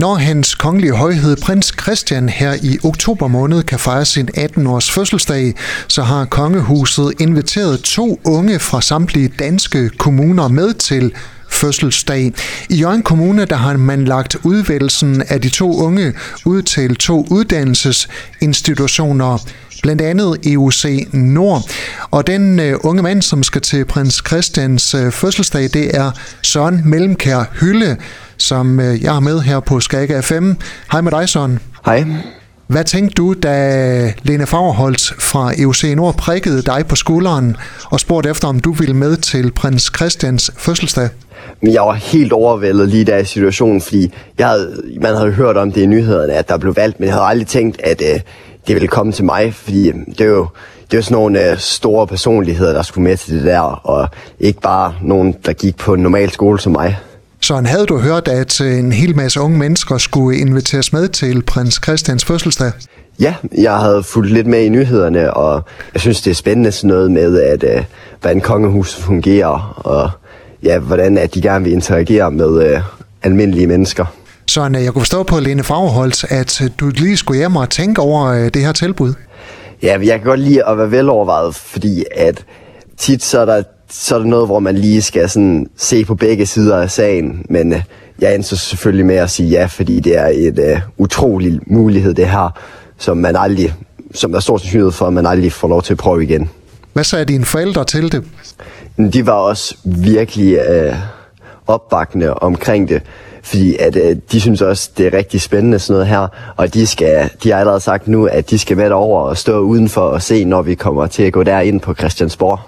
Når hans kongelige højhed prins Christian her i oktober måned kan fejre sin 18-års fødselsdag, så har kongehuset inviteret to unge fra samtlige danske kommuner med til fødselsdag. I Jørgen Kommune der har man lagt udvælgelsen af de to unge ud til to uddannelsesinstitutioner, blandt andet EUC Nord. Og den uh, unge mand, som skal til prins Christians uh, fødselsdag, det er Søren Mellemkær Hylle, som uh, jeg har med her på Skaga FM. Hej med dig, Søren. Hej. Hvad tænkte du, da Lene Fagerholz fra EUC Nord prikkede dig på skulderen og spurgte efter, om du ville med til prins Christians fødselsdag? Jeg var helt overvældet lige der i situationen, fordi jeg havde, man havde hørt om det i nyhederne, at der blev valgt, men jeg havde aldrig tænkt, at øh, det ville komme til mig, fordi øh, det er jo det er sådan nogle øh, store personligheder, der skulle med til det der, og ikke bare nogen, der gik på en normal skole som mig. Så havde du hørt, at øh, en hel masse unge mennesker skulle inviteres med til prins Christians fødselsdag? Ja, jeg havde fulgt lidt med i nyhederne, og jeg synes, det er spændende sådan noget med, at, øh, hvordan kongehuset fungerer, og ja, hvordan at de gerne vil interagere med øh, almindelige mennesker. Så jeg kunne forstå på Lene Fagerholz, at du lige skulle hjem og tænke over øh, det her tilbud. Ja, jeg kan godt lide at være velovervejet, fordi at tit så er der, så er der noget, hvor man lige skal sådan se på begge sider af sagen, men øh, jeg endte selvfølgelig med at sige ja, fordi det er et uh, utrolig mulighed, det her, som man aldrig, som der er stor sandsynlighed for, at man aldrig får lov til at prøve igen. Hvad sagde dine forældre til det? De var også virkelig uh, opbakkende omkring det, fordi at uh, de synes også, det er rigtig spændende sådan noget her, og de, skal, de har allerede sagt nu, at de skal med over og stå udenfor og se, når vi kommer til at gå derind på Christiansborg.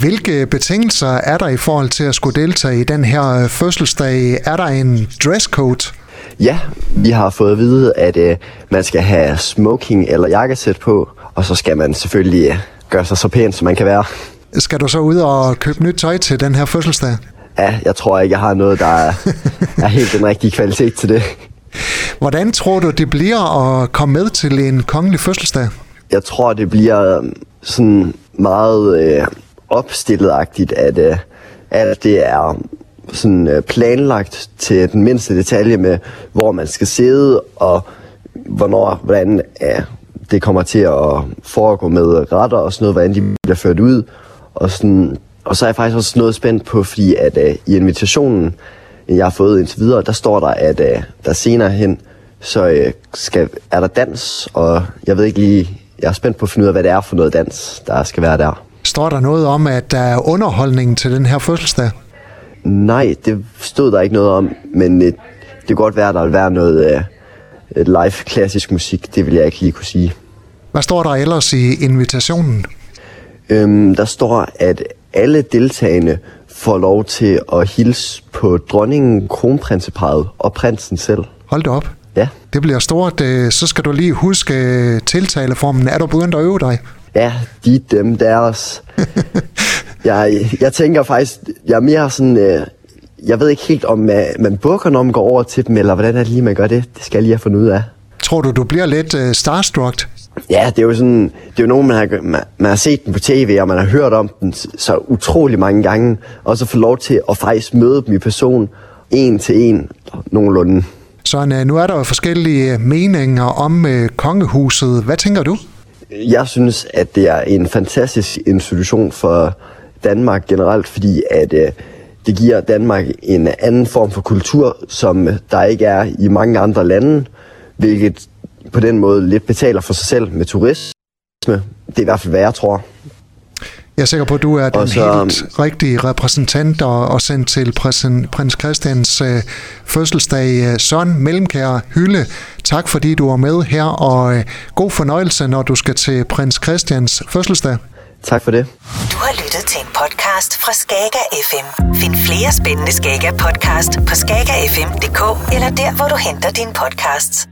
Hvilke betingelser er der i forhold til at skulle deltage i den her fødselsdag? Er der en dresscode? Ja, vi har fået at vide, at uh, man skal have smoking eller jakkesæt på, og så skal man selvfølgelig uh, gøre sig så pænt, som man kan være. Skal du så ud og købe nyt tøj til den her fødselsdag? Ja, jeg tror ikke, jeg har noget, der er, er helt den rigtige kvalitet til det. Hvordan tror du, det bliver at komme med til en kongelig fødselsdag? Jeg tror, det bliver sådan meget øh, opstillet-agtigt, at øh, alt det er sådan øh, planlagt til den mindste detalje med, hvor man skal sidde og hvornår, hvordan øh, det kommer til at foregå med retter og sådan noget, hvordan de bliver ført ud. Og, sådan, og så er jeg faktisk også noget spændt på, fordi at øh, i invitationen, jeg har fået indtil videre, der står der, at øh, der senere hen, så øh, skal, er der dans, og jeg ved ikke lige, jeg er spændt på at finde ud af, hvad det er for noget dans, der skal være der. Står der noget om, at der er underholdning til den her fødselsdag? Nej, det stod der ikke noget om, men det, det kan godt være, at der vil være noget uh, live klassisk musik. Det vil jeg ikke lige kunne sige. Hvad står der ellers i invitationen? Øhm, der står, at alle deltagende får lov til at hilse på dronningen, kronprinseparet og prinsen selv. Hold da op. Ja. Det bliver stort. Så skal du lige huske tiltaleformen. Er du begyndt at øve dig? Ja, de, dem, deres. jeg, jeg tænker faktisk, jeg er mere sådan, øh, jeg ved ikke helt, om man, man bukker, når man går over til dem, eller hvordan er det lige, man gør det. Det skal jeg lige have fundet ud af. Tror du, du bliver lidt starstruck? Ja, det er jo sådan, det er jo nogen, man har, man, man har set den på tv, og man har hørt om den så utrolig mange gange, og så få lov til at faktisk møde dem i person, en til en, nogenlunde. Så uh, nu er der jo forskellige meninger om uh, kongehuset. Hvad tænker du? Jeg synes, at det er en fantastisk institution for Danmark generelt, fordi at øh, det giver Danmark en anden form for kultur, som der ikke er i mange andre lande, hvilket på den måde lidt betaler for sig selv med turisme. Det er i hvert fald, hvad jeg tror. Jeg er sikker på, at du er den så, helt rigtige repræsentant og, og sendt til prins, prins Christians øh, fødselsdag. Søren Mellemkær Hylde, tak fordi du var med her, og øh, god fornøjelse, når du skal til prins Christians fødselsdag. Tak for det. Du har lyttet til en podcast fra Skager FM. Find flere spændende Skager podcast på skagerfm.dk eller der, hvor du henter dine podcasts.